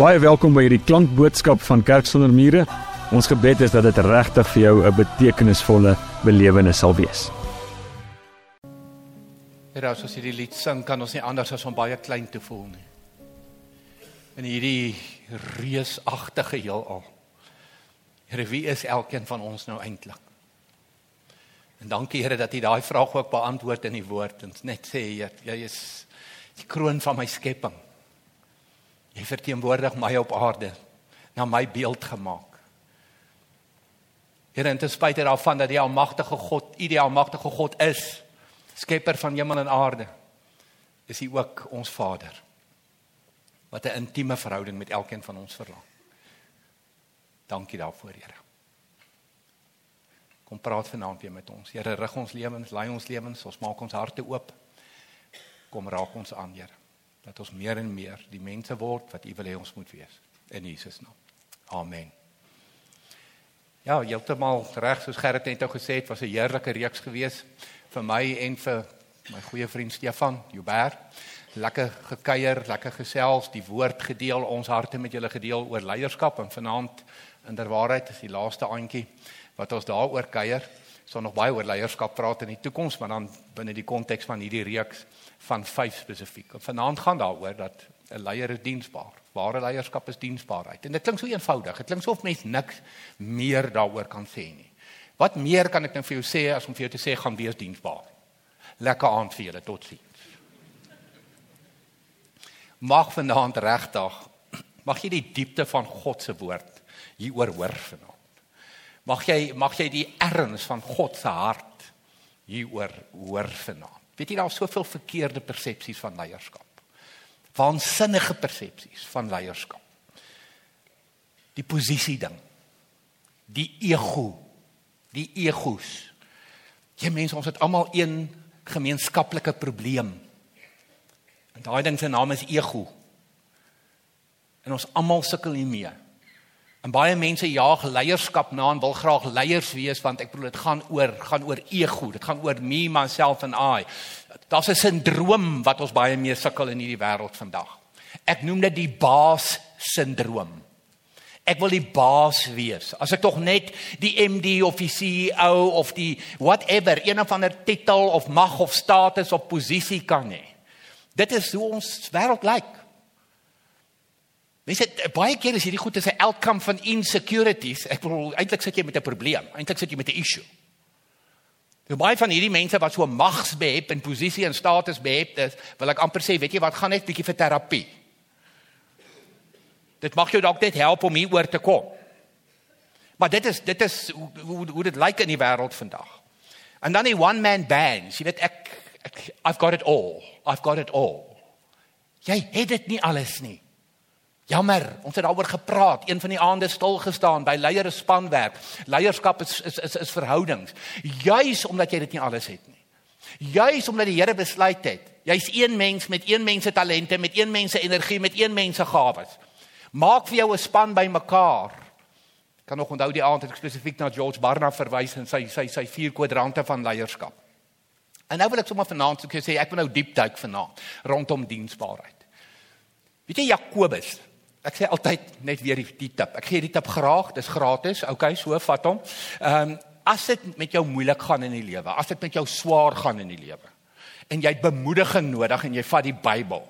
Baie welkom by hierdie klankboodskap van Kerk sonder mure. Ons gebed is dat dit regtig vir jou 'n betekenisvolle belewenis sal wees. Here, as ons hierdie lied sing, kan ons nie anders as om baie klein te voel nie. In hierdie reusagtige heelal. Here, wie is elkeen van ons nou eintlik? En dankie Here dat U daai vraag ook beantwoord in die woord en net sê Heer, jy is die kroon van my skepping. Jy verteenwoordig my op aarde, na my beeld gemaak. Here, en ten spyte daarvan dat die almagtige God, U die almagtige God is, skepper van hemel en aarde, is U ook ons Vader. Wat 'n intieme verhouding met elkeen van ons verlang. Dankie daarvoor, Here. Kom praat vanaand weer met ons. Here, rig ons lewens, lei ons lewens, ons maak ons harte oop. Kom raak ons aan, Here. Dat ons meer en meer die mense word wat U wil hê ons moet wees. In Jesus naam. Amen. Ja, heeltemal reg soos Gerrit net nou gesê het, was 'n heerlike reeks gewees vir my en vir my goeie vriend Stefan Joubert. Lekker gekuier, lekker gesels, die woord gedeel, ons harte met julle gedeel oor leierskap en vanaand inderwaarheid is die laaste aandjie wat ons daaroor kuier. Sal nog baie oor leierskap praat in die toekoms, maar dan binne die konteks van hierdie reeks van 5 spesifiek. Vanaand gaan daaroor dat 'n leier is diensbaar. Ware leierskap is diensbaarheid. En dit klink so eenvoudig. Dit klink soof mens niks meer daaroor kan sê nie. Wat meer kan ek nou vir jou sê as om vir jou te sê gaan wees diensbaar? Lekker aand vir julle. Totsiens. Mag vanaand regtig mag jy die diepte van God se woord hieroor hoor vanaand. Mag jy mag jy die erns van God se hart hieroor hoor vanaand. Weet jy daar is soveel verkeerde persepsies van leierskap. Waansinnige persepsies van leierskap. Die posisie ding. Die ego. Die egos. Jy mense ons het almal een gemeenskaplike probleem. En daai ding se naam is ego. En ons almal sukkel hiermee. En baie mense jaag leierskap na en wil graag leiers wees want ek bedoel dit gaan oor gaan oor ego, dit gaan oor me myself and I. Daar's 'n sindroom wat ons baie mee sukkel in hierdie wêreld vandag. Ek noem dit die baas sindroom. Ek wil die baas wees. As ek tog net die MD of die CEO of die whatever, een of ander titel of mag of status of posisie kan hê. Dit is hoe ons wêreld lyk. Like. Mense baie keer is hierdie goed as 'n outcome van insecurities. Ek bedoel eintlik sit jy met 'n probleem. Eintlik sit jy met 'n issue. Jy baie van hierdie mense wat so magsbehep en posisie en status behep is, wil ek amper sê, weet jy wat, gaan net bietjie vir terapie. Dit mag jou dalk net help om hier oor te kom. Maar dit is dit is hoe hoe, hoe dit lyk in die wêreld vandag. En dan die one man band. Jy weet ek, ek I've got it all. I've got it all. Jy het dit nie alles nie. Jammer, ons het daaroor gepraat, een van die aande stil gestaan by leiers spanwerk. Leierskap is is is, is verhoudings. Juis omdat jy dit nie alles het nie. Juis omdat die Here besluit het, jy's een mens met een mens se talente, met een mens se energie, met een mens se gawes. Maak vir jou 'n span bymekaar. Kan nog onthou die aand het ek spesifiek na George Barna verwys en sy sy sy vier kwadrante van leierskap. En nou wil ek sommer vanaand sê ek wil nou diep duik vanaand rondom diensbaarheid. Weet jy Jakobus Ek sê altyd net weer die, die tip. Ek gee die tip graag, dis gratis. Okay, so vat hom. Ehm um, as dit met jou moeilik gaan in die lewe, as dit met jou swaar gaan in die lewe en jy het bemoediging nodig en jy vat die Bybel,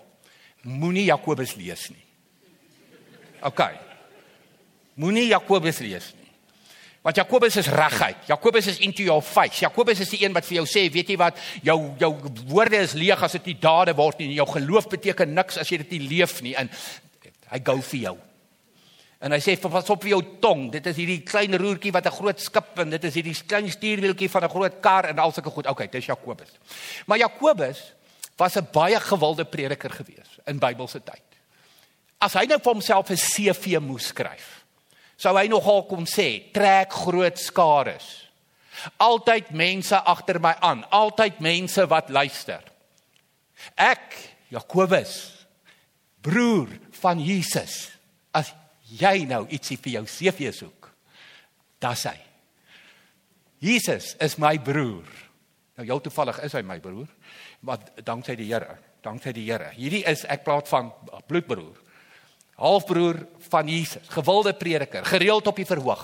moenie Jakobus lees nie. Okay. Moenie Jakobus lees nie. Want Jakobus is reguit. Jakobus is into your face. Jakobus is die een wat vir jou sê, weet jy wat, jou jou woorde is leeg as dit nie dade word nie. Jou geloof beteken niks as jy dit nie leef nie. En Hy gou vir jou. En hy sê pas op vir jou tong. Dit is hierdie klein roertjie wat 'n groot skip en dit is hierdie klein stuurwieltjie van 'n groot kar en al sulke goed. Okay, dis Jakobus. Maar Jakobus was 'n baie gewilde prediker gewees in Bybelse tyd. As hy nou vir homself 'n CV moes skryf, sou hy nogal kon sê: "Trek groot skares. Altyd mense agter my aan, altyd mense wat luister. Ek, Jakobus, broer van Jesus. As jy nou ietsie vir jou CV soek, dis hy. Jesus is my broer. Nou jou toevallig is hy my broer, maar danksy die Here, danksy die Here. Hierdie is ek praat van bloedbroer. halfbroer van Jesus, gewilde prediker, gereeld op die verhoog.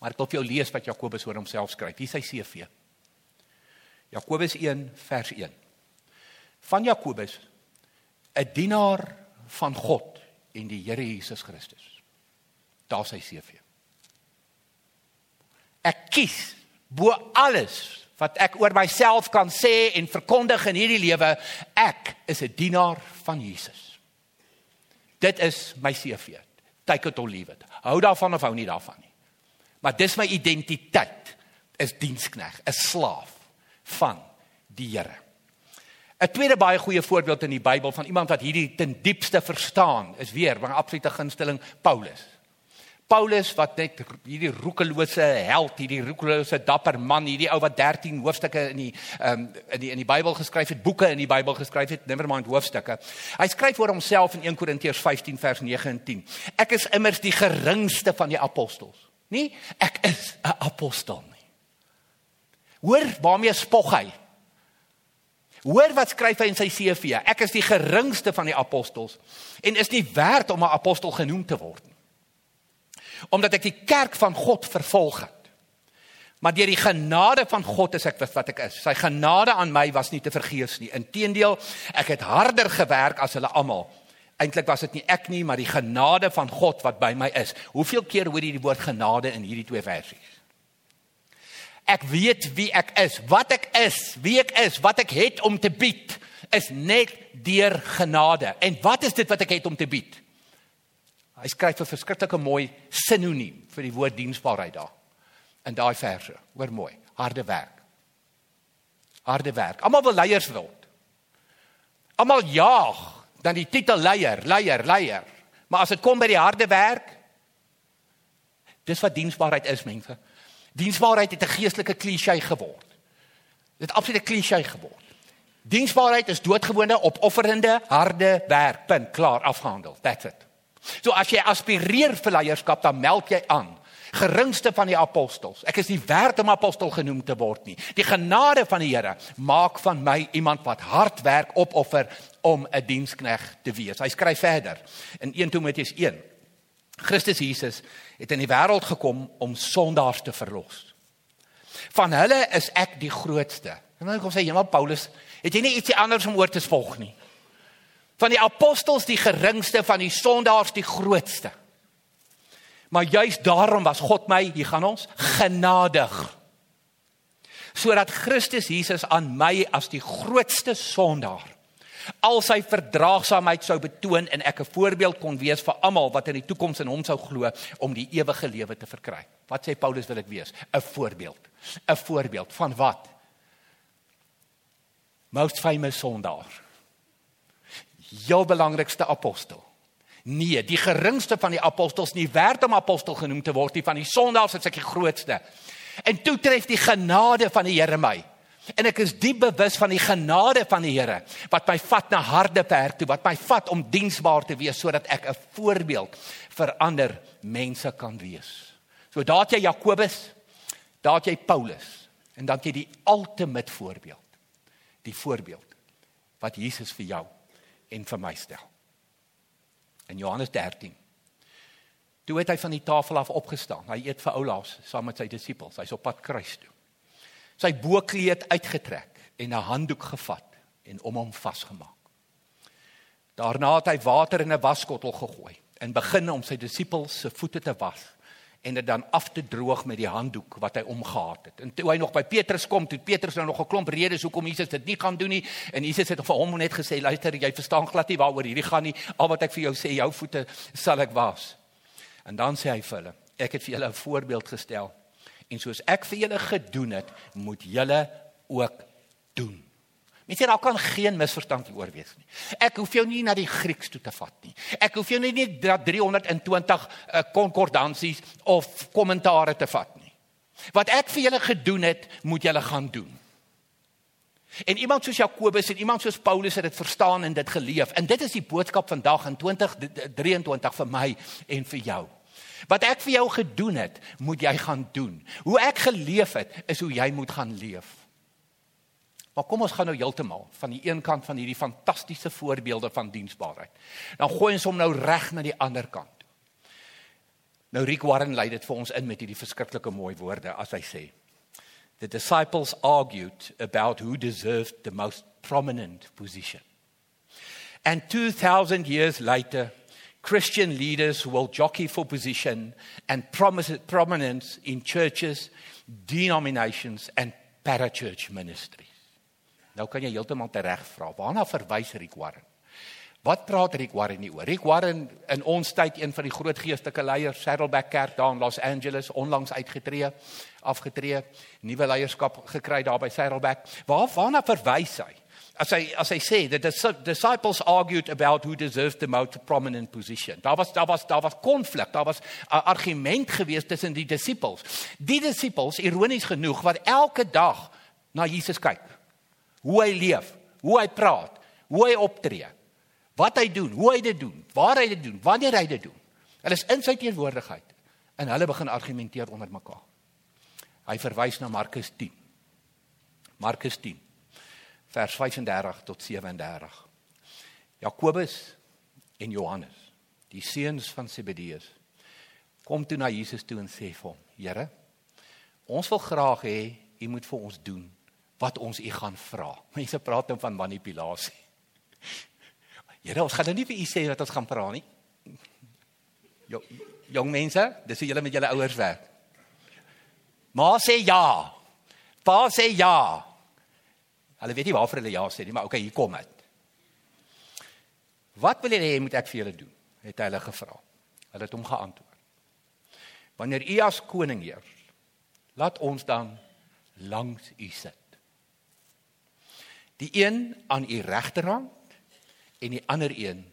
Maar ek wil vir jou lees wat Jakobus oor homself skryf. Hier sy CV. Jakobus 1 vers 1. Van Jakobus 'n dienaar van God en die Here Jesus Christus. Daar sy CV. Ek kies bo alles wat ek oor myself kan sê en verkondig in hierdie lewe, ek is 'n dienaar van Jesus. Dit is my CV. Take it or leave it. Hou daarvan of hou nie daarvan nie. Maar dis my identiteit. Is dienskneg, 'n slaaf van die Here. 'n Tweede baie goeie voorbeeld in die Bybel van iemand wat hierdie ten diepste verstaan, is weer my absolute gunsteling Paulus. Paulus wat net hierdie roekelose held, hierdie roekelose dapper man, hierdie ou wat 13 hoofstukke in die um, in die in die Bybel geskryf het, boeke in die Bybel geskryf het, never mind hoofstukke. Hy skryf oor homself in 1 Korintiërs 15 vers 9 en 10. Ek is immers die geringste van die apostels. Nie ek is 'n apostel nie. Hoor waarmee spog hy? Hoor wat skryf hy in sy CV? Ek is die geringste van die apostels en is nie werd om 'n apostel genoem te word nie omdat ek die kerk van God vervolg het. Maar deur die genade van God is ek wat ek is. Sy genade aan my was nie te vergeefs nie. Inteendeel, ek het harder gewerk as hulle almal. Eintlik was dit nie ek nie, maar die genade van God wat by my is. Hoeveel keer hoor jy die woord genade in hierdie twee versies? Ek weet wie ek is, wat ek is, wie ek is, wat ek het om te bied is net deur genade. En wat is dit wat ek het om te bied? Hy skryf 'n verskriklike mooi sinoniem vir die woord diensbaarheid daar. In daai verse. Hoor mooi. Harde werk. Harde werk. Almal wil leiers word. Almal jaag dan die titel leier, leier, leier. Maar as dit kom by die harde werk, dis wat diensbaarheid is, mense. Diensbaarheid het 'n geestelike klise geword. Dit 'n klise geword. Diensbaarheid is doodgewone opofferende harde werk. Punt. Klaar afgehandel. That's it. So as jy aspireer vir leierskap, dan meld jy aan. Geringste van die apostels. Ek is nie werd om apostel genoem te word nie. Die genade van die Here maak van my iemand wat hard werk, opoffer om 'n dienskneg te wees. Hy skryf verder in 1 Timoteus 1. Christus Jesus het in die wêreld gekom om sondaars te verlos. Van hulle is ek die grootste. En dan kom sê jy maar Paulus, het jy nie ietsie anders om oor te volg nie? van die apostels die geringste van die sondaars die grootste. Maar juis daarom was God my, hier gaan ons, genadig. Sodat Christus Jesus aan my as die grootste sondaar al sy verdraagsaamheid sou betoon en ek 'n voorbeeld kon wees vir almal wat in die toekoms in hom sou glo om die ewige lewe te verkry. Wat sê Paulus wil ek wees? 'n Voorbeeld. 'n Voorbeeld van wat? Most famous sondaar heel belangrikste apostel. Nee, die geringste van die apostels nie werd om apostel genoem te word nie van die sondaars is ek die grootste. En toe tref die genade van die Here my. En ek is diep bewus van die genade van die Here wat my vat na harde werk toe, wat my vat om diensbaar te wees sodat ek 'n voorbeeld vir ander mense kan wees. So daat jy Jakobus, daat jy Paulus en dan jy die ultimate voorbeeld. Die voorbeeld wat Jesus vir jou en vir my stel. In Johannes 13. Toe het hy van die tafel af opgestaan. Hy eet vir oulaas saam met sy disippels. Hy's op pad kruis toe. Sy bokkleed uitgetrek en 'n handdoek gevat en om hom vasgemaak. Daarna het hy water in 'n waskottel gegooi en begin om sy disippels se voete te was en dit dan af te droog met die handdoek wat hy omgehad het. En toe hy nog by Petrus kom, toe Petrus nou nog 'n klomp redes hoekom Jesus dit nie gaan doen nie en Jesus het vir hom net gesê, "Luister, jy verstaan glad nie waaroor hierdie gaan nie. Al wat ek vir jou sê, jou voete sal ek was." En dan sê hy vir hulle, "Ek het vir julle 'n voorbeeld gestel en soos ek vir julle gedoen het, moet julle ook doen." Mense, daar kan geen misverstand hieroor wees nie. Ek hoef jou nie na die Grieks toe te vat nie. Ek hoef jou nie net 320 uh, konkordansies of kommentare te vat nie. Wat ek vir julle gedoen het, moet julle gaan doen. En iemand soos Jakobus en iemand soos Paulus het dit verstaan en dit geleef. En dit is die boodskap vandag in 2023 vir my en vir jou. Wat ek vir jou gedoen het, moet jy gaan doen. Hoe ek geleef het, is hoe jy moet gaan leef. Maar kom ons gaan nou heeltemal van die een kant van hierdie fantastiese voorbeelde van diensbaarheid. Dan gooi ons hom nou reg na die ander kant. Nou Rick Warren lei dit vir ons in met hierdie verskriklike mooi woorde as hy sê The disciples argued about who deserved the most prominent position. And 2000 years later Christian leaders will jockey for position and prominence in churches, denominations and parachurch ministries. Nou kan jy heeltemal tereg vra, waarna verwys Rick Warren? Wat praat Rick Warren nie oor? Rick Warren in ons tyd een van die groot geestelike leiers, Saddleback Kerk daar in Los Angeles, onlangs uitgetree, afgetree, nuwe leierskap gekry daar by Saddleback. Waar waarna verwys hy? As hy as hy sê that the disciples argued about who deserved the most prominent position. Daar was daar was daar was konflik, daar was 'n argument geweest tussen die disippels. Die disippels, ironies genoeg, wat elke dag na Jesus kyk. Hoe hy leef, hoe hy praat, hoe hy optree wat hy doen, hoe hy dit doen, waar hy dit doen, wanneer hy dit doen. Hulle is in sy teenwoordigheid en hulle begin argumenteer onder mekaar. Hy verwys na Markus 10. Markus 10 vers 35 tot 37. Jakobus en Johannes, die seuns van Zebedeus, kom toe na Jesus toe en sê vir hom: "Here, ons wil graag hê u moet vir ons doen wat ons u gaan vra." Mense praat dan van manipulasie. Here, ons gaan nou nie vir u sê dat ons gaan praat nie. Jo, jong mense, dis hoe julle met julle ouers werk. Ma sê ja. Pa sê ja. Hulle weet nie waarvoor hulle ja sê nie, maar okay, hier kom dit. Wat wil julle hê moet ek vir julle doen? Het hulle gevra. Hulle het hom geantwoord. Wanneer u as koning heers, laat ons dan langs u sit. Die een aan u regterhand en die ander een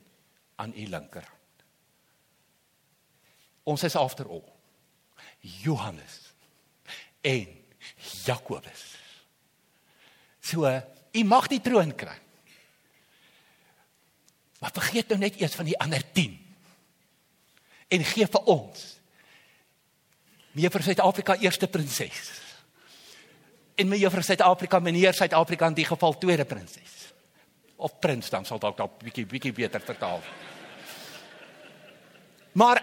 aan u linkerhand. Ons is after all Johannes en Jakobus. So, u mag die troon kry. Maar vergeet nou net eers van die ander 10. En gee vir ons mevrou Suid-Afrika eerste prinses. En mevrou Suid-Afrika meneer Suid-Afrika in die geval tweede prinses of prins dan sal dalk dalk bietjie bietjie beter vertaal. Maar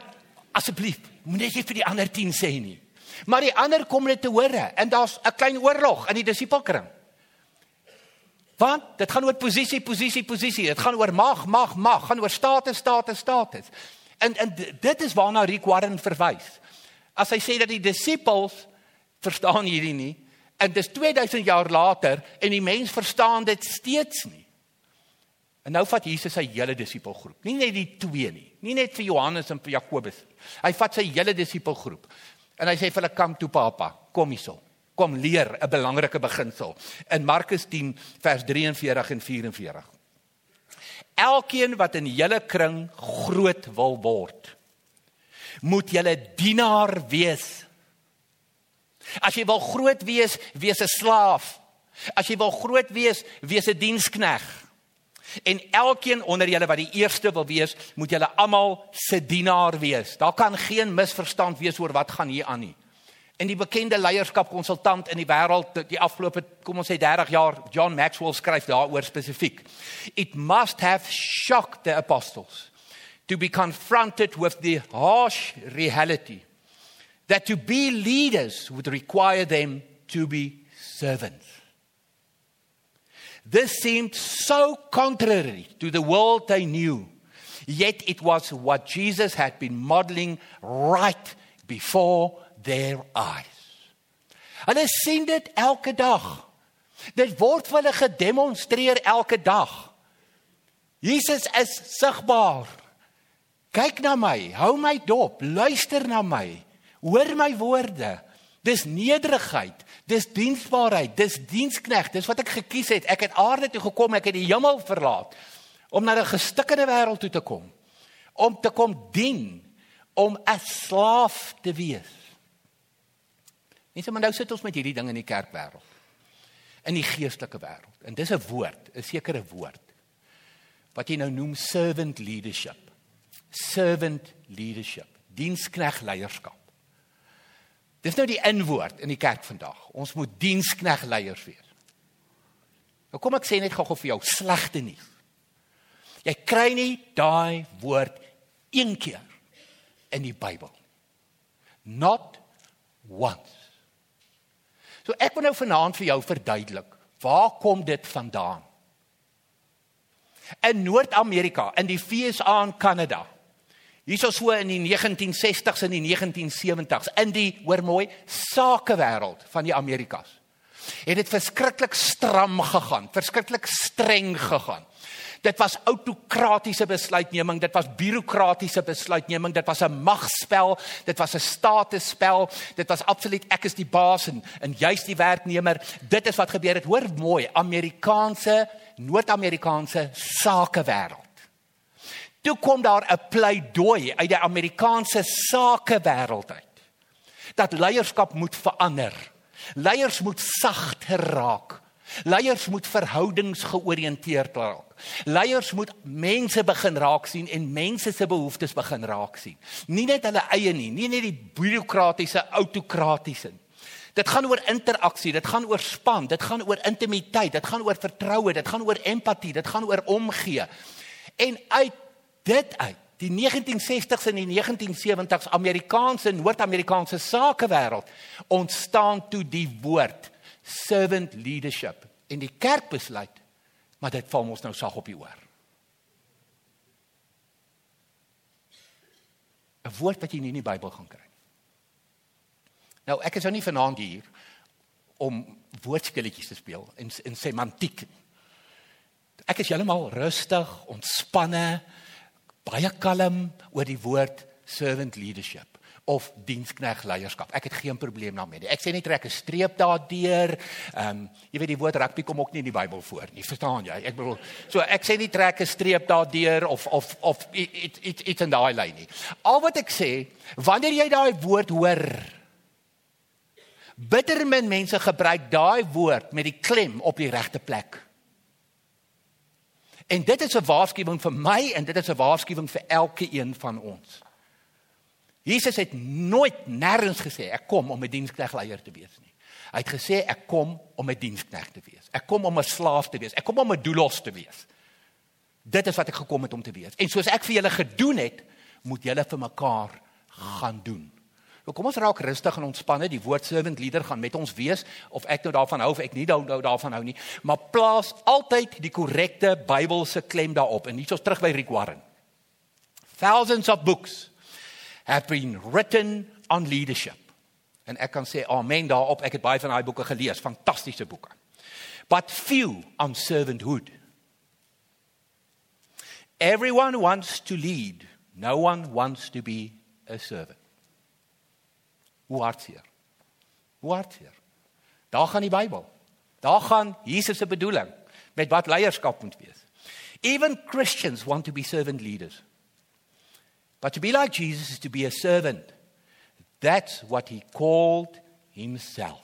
asseblief, moenie net vir die ander 10 sê nie. Maar die ander kom net te hore en daar's 'n klein oorlog in die disipelkring. Want dit gaan oor posisie, posisie, posisie. Dit gaan oor mag, mag, mag, gaan oor status, status, status. En en dit is waarna Rick Warren verwys. As hy sê dat die disippels verstaan hierdie nie en dis 2000 jaar later en die mens verstaan dit steeds nie. En nou vat Jesus sy hele disipelgroep. Nie net die twee nie, nie net vir Johannes en vir Jakobus. Hy vat sy hele disipelgroep. En hy sê vir hulle kom toe papa, kom hierso. Kom leer 'n belangrike beginsel in Markus 10 vers 43 en 44. Elkeen wat in julle kring groot wil word, moet julle dienaar wees. As jy wil groot wees, wees 'n slaaf. As jy wil groot wees, wees 'n diensknegt. En elkeen onder julle wat die eerste wil wees, moet julle almal se dienaar wees. Daar kan geen misverstand wees oor wat gaan hier aan nie. En die bekende leierskapkonsultant in die wêreld die afgelope kom ons sê 30 jaar, John Maxwell skryf daaroor spesifiek. It must have shocked the apostles to be confronted with the harsh reality that to be leaders would require them to be servants. This seemed so contrary to the world they knew. Yet it was what Jesus had been modeling right before their eyes. Hulle sien dit elke dag. Dit word vir hulle gedemonstreer elke dag. Jesus is sigbaar. Kyk na my, hou my dop, luister na my, hoor my woorde. Dis nederigheid. Dis diensbaarheid, dis diensknegt, dis wat ek gekies het. Ek het aarde toe gekom, ek het die hemel verlaat om na 'n gestikkende wêreld toe te kom. Om te kom dien, om 'n slaaf te wees. Mense, maar nou sit ons met hierdie ding in die kerkwêreld. In die geestelike wêreld. En dis 'n woord, 'n sekere woord wat jy nou noem servant leadership. Servant leadership, diensknegt leierskap. Dis nou die inwoord in die kerk vandag. Ons moet dienskneg leiers wees. Nou kom ek sê net gou-gou vir jou slegte nuus. Jy kry nie daai woord een keer in die Bybel. Not once. So ek wil nou vanaand vir jou verduidelik, waar kom dit vandaan? In Noord-Amerika, in die VSA en Kanada. Hierso so in die 1960s en die 1970s in die hoor mooi sakewêreld van die Amerikas. Het dit verskriklik stram gegaan, verskriklik streng gegaan. Dit was autokratiese besluitneming, dit was bureaukratiese besluitneming, dit was 'n magspel, dit was 'n statusspel, dit was absoluut ek is die baas en en jy's die werknemer. Dit is wat gebeur het. Hoor mooi, Amerikaanse, Noord-Amerikaanse sakewêreld. Toe kom daar 'n pleidooi uit die Amerikaanse sakewêreld uit dat leierskap moet verander. Leiers moet sagter raak. Leiers moet verhoudingsgeoriënteerd raak. Leiers moet mense begin raak sien en mense se behoeftes begin raak sien. Nie net hulle eie nie, nie net die bureaukratiese autokratiese. Dit gaan oor interaksie, dit gaan oor span, dit gaan oor intimiteit, dit gaan oor vertroue, dit gaan oor empatie, dit gaan oor omgee. En uit dit uit die 1960s en die 1970s Amerikaanse en Noord-Amerikaanse sakewêreld ontstaan toe die woord servant leadership en die kerk besluit maar dit val ons nou sag op die oor. 'n Woord wat jy nie in die Bybel gaan kry nie. Nou ek is nou nie vanaand hier om woordspelletjies te speel en en semantiek. Ek is heeltemal rustig, ontspanne, baie kalm oor die woord servant leadership of dienskneg leierskap. Ek het geen probleem daarmee nie. Ek sê net trek 'n streep daardeur. Ehm um, jy weet die woord rugby kom ook nie in die Bybel voor nie. Verstaan jy? Ek bedoel so ek sê nie trek 'n streep daardeur of of of iets iets iets in daai lyn nie. Al wat ek sê, wanneer jy daai woord hoor, bitter min mense gebruik daai woord met die klem op die regte plek. En dit is 'n waarskuwing vir my en dit is 'n waarskuwing vir elke een van ons. Jesus het nooit nêrens gesê ek kom om 'n diensknegleier te wees nie. Hy het gesê ek kom om 'n dienskneg te wees. Ek kom om 'n slaaf te wees. Ek kom om 'n doelos te wees. Dit is wat ek gekom het om te wees. En soos ek vir julle gedoen het, moet julle vir mekaar gaan doen. Nou kom ons raak rustig en ontspanne. Die woord servant leader gaan met ons wees of ek nou daarvan hou of ek nie nou daarvan hou nie, maar plaas altyd die korrekte Bybelse klem daarop. En hiersoos terug by Rick Warren. Thousands of books have been written on leadership. En ek kan sê amen daarop. Ek het baie van daai boeke gelees, fantastiese boeke. But few on servanthood. Everyone wants to lead. No one wants to be a servant. Hoe hartseer. Hoe hartseer. Daar gaan die Bybel. Daar gaan Jesus se bedoeling met wat leierskap moet wees. Even Christians want to be servant leaders. But to be like Jesus is to be a servant. That's what he called himself.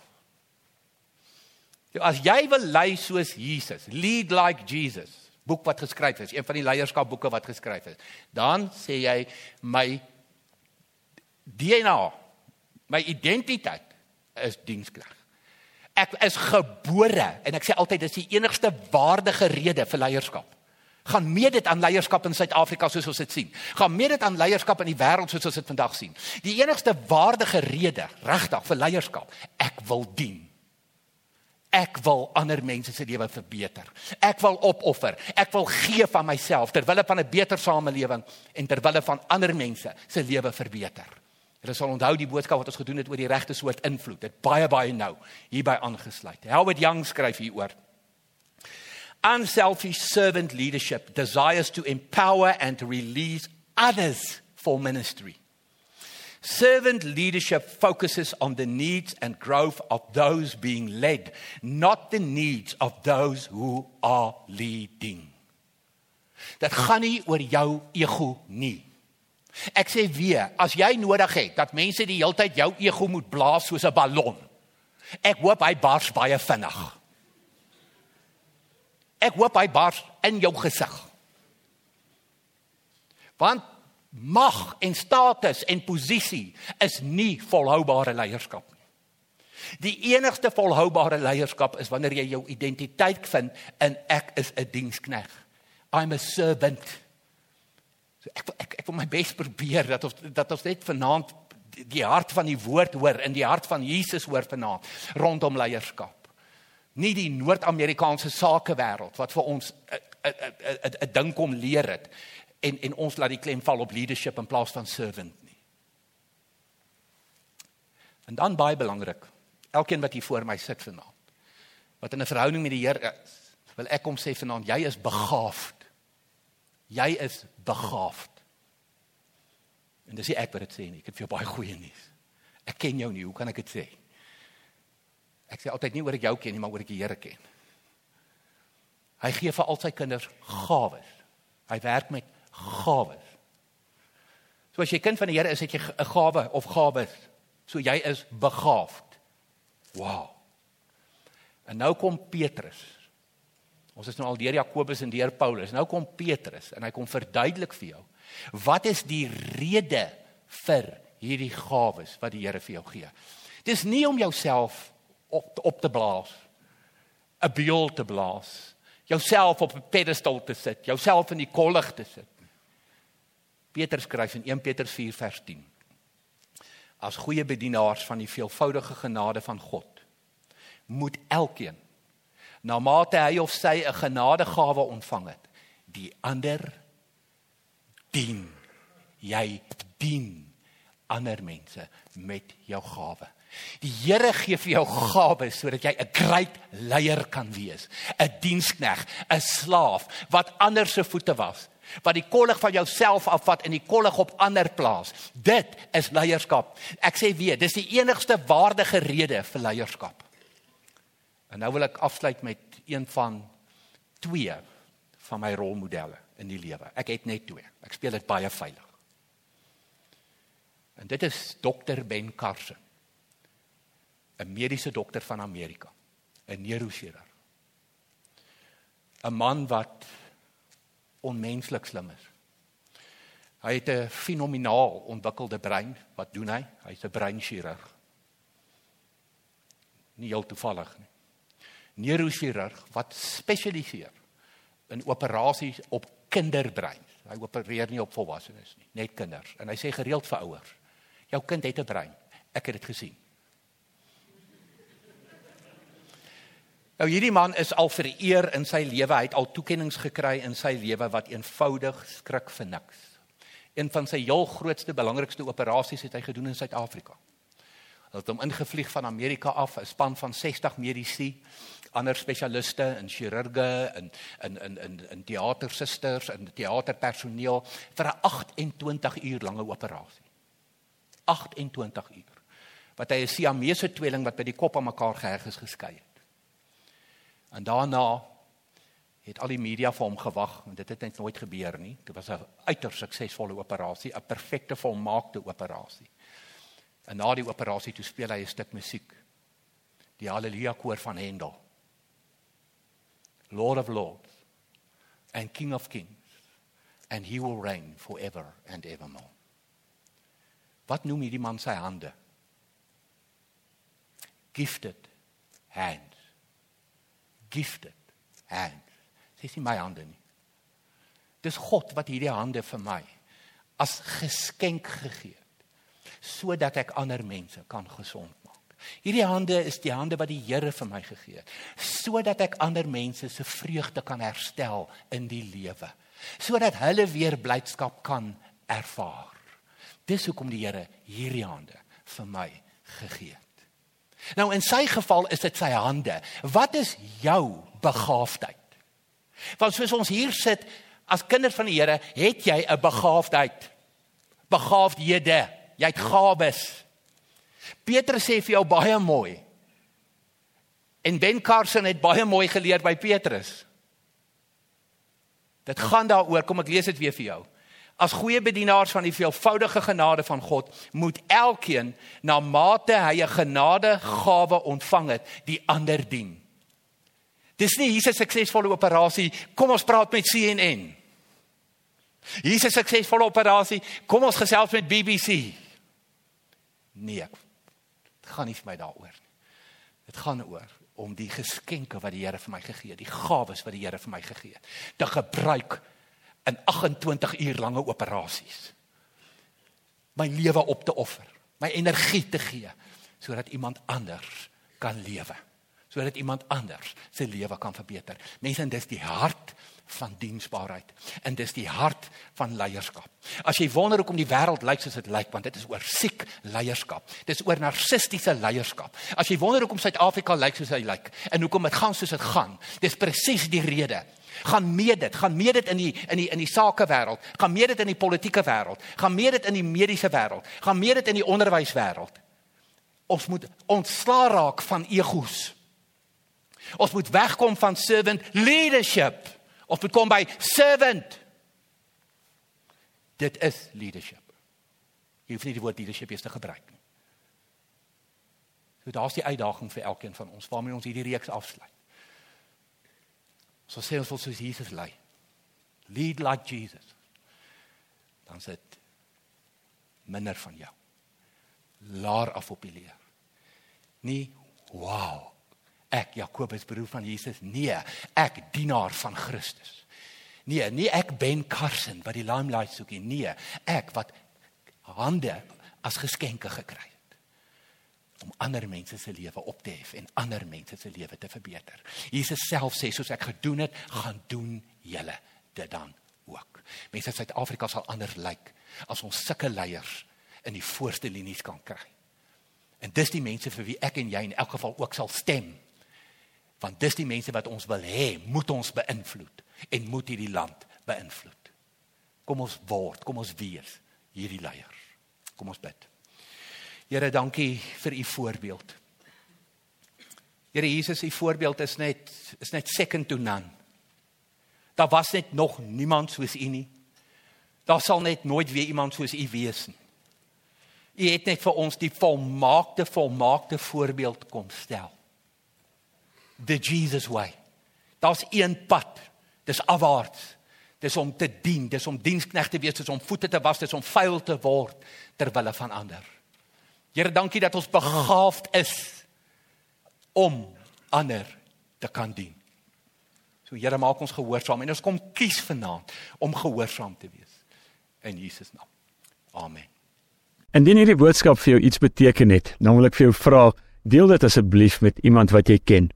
As jy wil lei soos Jesus, lead like Jesus, boek wat geskryf is, een van die leierskapboeke wat geskryf is, dan sê jy my DNA, my identiteit is dienskneg. Ek is gebore en ek sê altyd dis die enigste waardige rede vir leierskap gaan meet dit aan leierskap in Suid-Afrika soos ons dit sien. Gaan meet dit aan leierskap in die wêreld soos ons dit vandag sien. Die enigste waardige rede regtig vir leierskap, ek wil dien. Ek wil ander mense se lewe verbeter. Ek wil opoffer. Ek wil gee van myself ter wille van 'n beter samelewing en ter wille van ander mense se lewe verbeter. Hulle sal onthou die boodskap wat ons gedoen het oor die regte soort invloed. Dit baie baie nou hierby aangesluit. Howard Young skryf hieroor. Unselfish servant leadership desires to empower and to release others for ministry. Servant leadership focuses on the needs and growth of those being led, not the needs of those who are leading. Dit gaan nie oor jou ego nie. Ek sê weer, as jy nodig het dat mense die hele tyd jou ego moet blaas soos 'n ballon. Ek hoop hy bars baie vinnig. Ek hoop hy bars in jou gesig. Want mag en status en posisie is nie volhoubare leierskap nie. Die enigste volhoubare leierskap is wanneer jy jou identiteit vind in ek is 'n dienskneg. I'm a servant. So ek ek ek wil my bes probeer dat ons dat ons net vanaand die hart van die woord hoor in die hart van Jesus hoor vanaand rondom leierskap. Nie die Noord-Amerikaanse sakewêreld wat vir ons 'n ding kom leer het en en ons laat die klem val op leadership in plaas van servant nie. En dan baie belangrik, elkeen wat hier voor my sit vanaand, wat in 'n verhouding met die Here is, wil ek hom sê vanaand, jy is begaafd. Jy is begaafd. En dis nie ek wat dit sê nie, ek het vir jou baie goeie nuus. Ek ken jou nie, hoe kan ek dit sê? Ek sê altyd nie oor ek jou ken nie, maar oor ek die Here ken. Hy gee vir al sy kinders gawes. Hy werk met gawes. So as jy kind van die Here is, het jy 'n gawe of gawes. So jy is begaafd. Wow. En nou kom Petrus. Ons is nou al deur Jakobus en deur Paulus. Nou kom Petrus en hy kom verduidelik vir jou wat is die rede vir hierdie gawes wat die Here vir jou gee. Dis nie om jouself op op te blaas. 'n Beul te blaas. Jouself op 'n pedestal te sit, jouself in die kollig te sit. Petrus skryf in 1 Petrus 4 vers 10. As goeie bedienaars van die veelvoudige genade van God moet elkeen na mate hy of sy 'n genadegawe ontvang het, die ander dien. Jy dien ander mense met jou gawe. Die Here gee vir jou gawes sodat jy 'n great leier kan wees, 'n dienskneg, 'n slaaf wat ander se voete was, wat die kollig van jouself afvat en die kollig op ander plaas. Dit is leierskap. Ek sê weer, dis die enigste waardige rede vir leierskap. En nou wil ek afsluit met een van twee van my rolmodelle in die lewe. Ek het net twee. Ek speel dit baie veilig. En dit is Dr Ben Carson. 'n mediese dokter van Amerika, 'n neurochirurg. 'n Man wat onmenslik slim is. Hy het 'n fenomenaal ontwikkelde brein. Wat doen hy? Hy's 'n breinchirurg. Nie heel toevallig nie. Neurochirurg wat spesialiseer in operasies op kinderbrein. Hy opereer nie op volwassenes nie, net kinders. En hy sê gereeld vir ouers: "Jou kind het 'n brein. Ek het dit gesien." Nou hierdie man is al vereer in sy lewe. Hy het al toekenninge gekry in sy lewe wat eenvoudig skrik vir niks. Een van sy heel grootste belangrikste operasies het hy gedoen in Suid-Afrika. Hulle het hom ingevlieg van Amerika af, 'n span van 60 medici, ander spesialiste en chirurge en in in in in teatersusters en teaterpersoneel vir 'n 28 uur lange operasie. 28 uur. Wat hy 'n Siamese tweeling wat by die kop aan mekaar geheg is geskei het. En daarna het al die media vir hom gewag en dit het net nooit gebeur nie. Dit was 'n uiters suksesvolle operasie, 'n perfekte volmaakte operasie. En na die operasie toe speel hy 'n stuk musiek. Die Halleluja koor van Handel. Lord of Lords and King of Kings and he will reign forever and evermore. Wat noem hierdie man sy hande? Gifted hand gifted hands. Dis nie my hande nie. Dis God wat hierdie hande vir my as geskenk gegee het sodat ek ander mense kan gesond maak. Hierdie hande is die hande wat die Here vir my gegee het sodat ek ander mense se vreugde kan herstel in die lewe. Sodat hulle weer blydskap kan ervaar. Dis hoekom die Here hierdie hande vir my gegee het. Nou in sy geval is dit sy hande. Wat is jou begaafdheid? Want soos ons hier sit as kinders van die Here, het jy 'n begaafdheid. Begaafdhede. Jy het gawes. Petrus sê vir jou baie mooi. En Ben Carson het baie mooi geleer by Petrus. Dit gaan daaroor, kom ek lees dit weer vir jou. As goeie bedienaars van die veelvoudige genade van God, moet elkeen na mate hy 'n genadegawe ontvang het, die ander dien. Dis nie 'n suksesvolle operasie, kom ons praat met CNN. 'n suksesvolle operasie, kom ons gesels met BBC. Nee. Dit gaan nie vir my daaroor nie. Dit gaan oor om die geskenke wat die Here vir my gegee het, die gawes wat die Here vir my gegee het, te gebruik in 28 uur lange operasies. My lewe op te offer, my energie te gee sodat iemand anders kan lewe sodat iemand anders se lewe kan verbeter. Mense, dis die hart van diensbaarheid en dis die hart van leierskap. As jy wonder hoekom die wêreld lyk soos dit lyk, want dit is oor siek leierskap. Dis oor narcistiese leierskap. As jy wonder hoekom Suid-Afrika lyk soos hy lyk en hoekom dit gaan soos dit gaan, dis presies die rede. Gaan meet dit, gaan meet dit in die in die in die sakewêreld, gaan meet dit in die politieke wêreld, gaan meet dit in die mediese wêreld, gaan meet dit in die onderwyswêreld. Ons moet ontslaa raak van egos. Ons moet wegkom van servant leadership. Ons moet kom by servant. Dit is leadership. Jy hoef nie die woord leadership eers te gebruik nie. So daar's die uitdaging vir elkeen van ons waarmee ons hierdie reeks afsluit. So sê ons wil soos Jesus lei. Lead like Jesus. Dan sê dit minder van jou. Laar af op die leer. Nie wow ek Jakobus broer van Jesus nee ek dienaar van Christus nee nie ek Ben Carson wat die limelight soek nie nee ek wat hande as geskenke gekry het om ander mense se lewe op te hef en ander mense se lewe te verbeter Jesus self sê soos ek gedoen het gaan doen julle dit dan ook mense in Suid-Afrika sal anders lyk as ons sulke leiers in die voorste linies kan kry en dis die mense vir wie ek en jy in elk geval ook sal stem Want dis die mense wat ons wil hê, moet ons beïnvloed en moet hierdie land beïnvloed. Kom ons word, kom ons wees hierdie leiers. Kom ons bid. Here, dankie vir u voorbeeld. Here Jesus, u voorbeeld is net is net second to none. Daar was net nog niemand soos u nie. Daar sal net nooit weer iemand soos u wees nie. U het net vir ons die volmaakte volmaakte voorbeeld kom stel the Jesus way. Daar's een pad. Dis afwaarts. Dis om te dien, dis om dienskneg te wees, dis om voete te was, dis om vuil te word ter wille van ander. Here, dankie dat ons begaafd is om ander te kan dien. So Here, maak ons gehoorsaam en ons kom kies vanaand om gehoorsaam te wees in Jesus naam. Amen. Indien hierdie boodskap vir jou iets beteken het, dan wil ek vir jou vra, deel dit asseblief met iemand wat jy ken.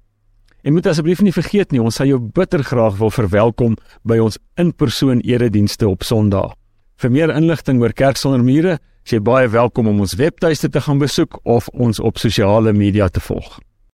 En moet asseblief nie vergeet nie, ons sal jou bitter graag wil verwelkom by ons in-persoon eredienste op Sondag. Vir meer inligting oor Kerk sonder mure, is jy baie welkom om ons webtuiste te gaan besoek of ons op sosiale media te volg.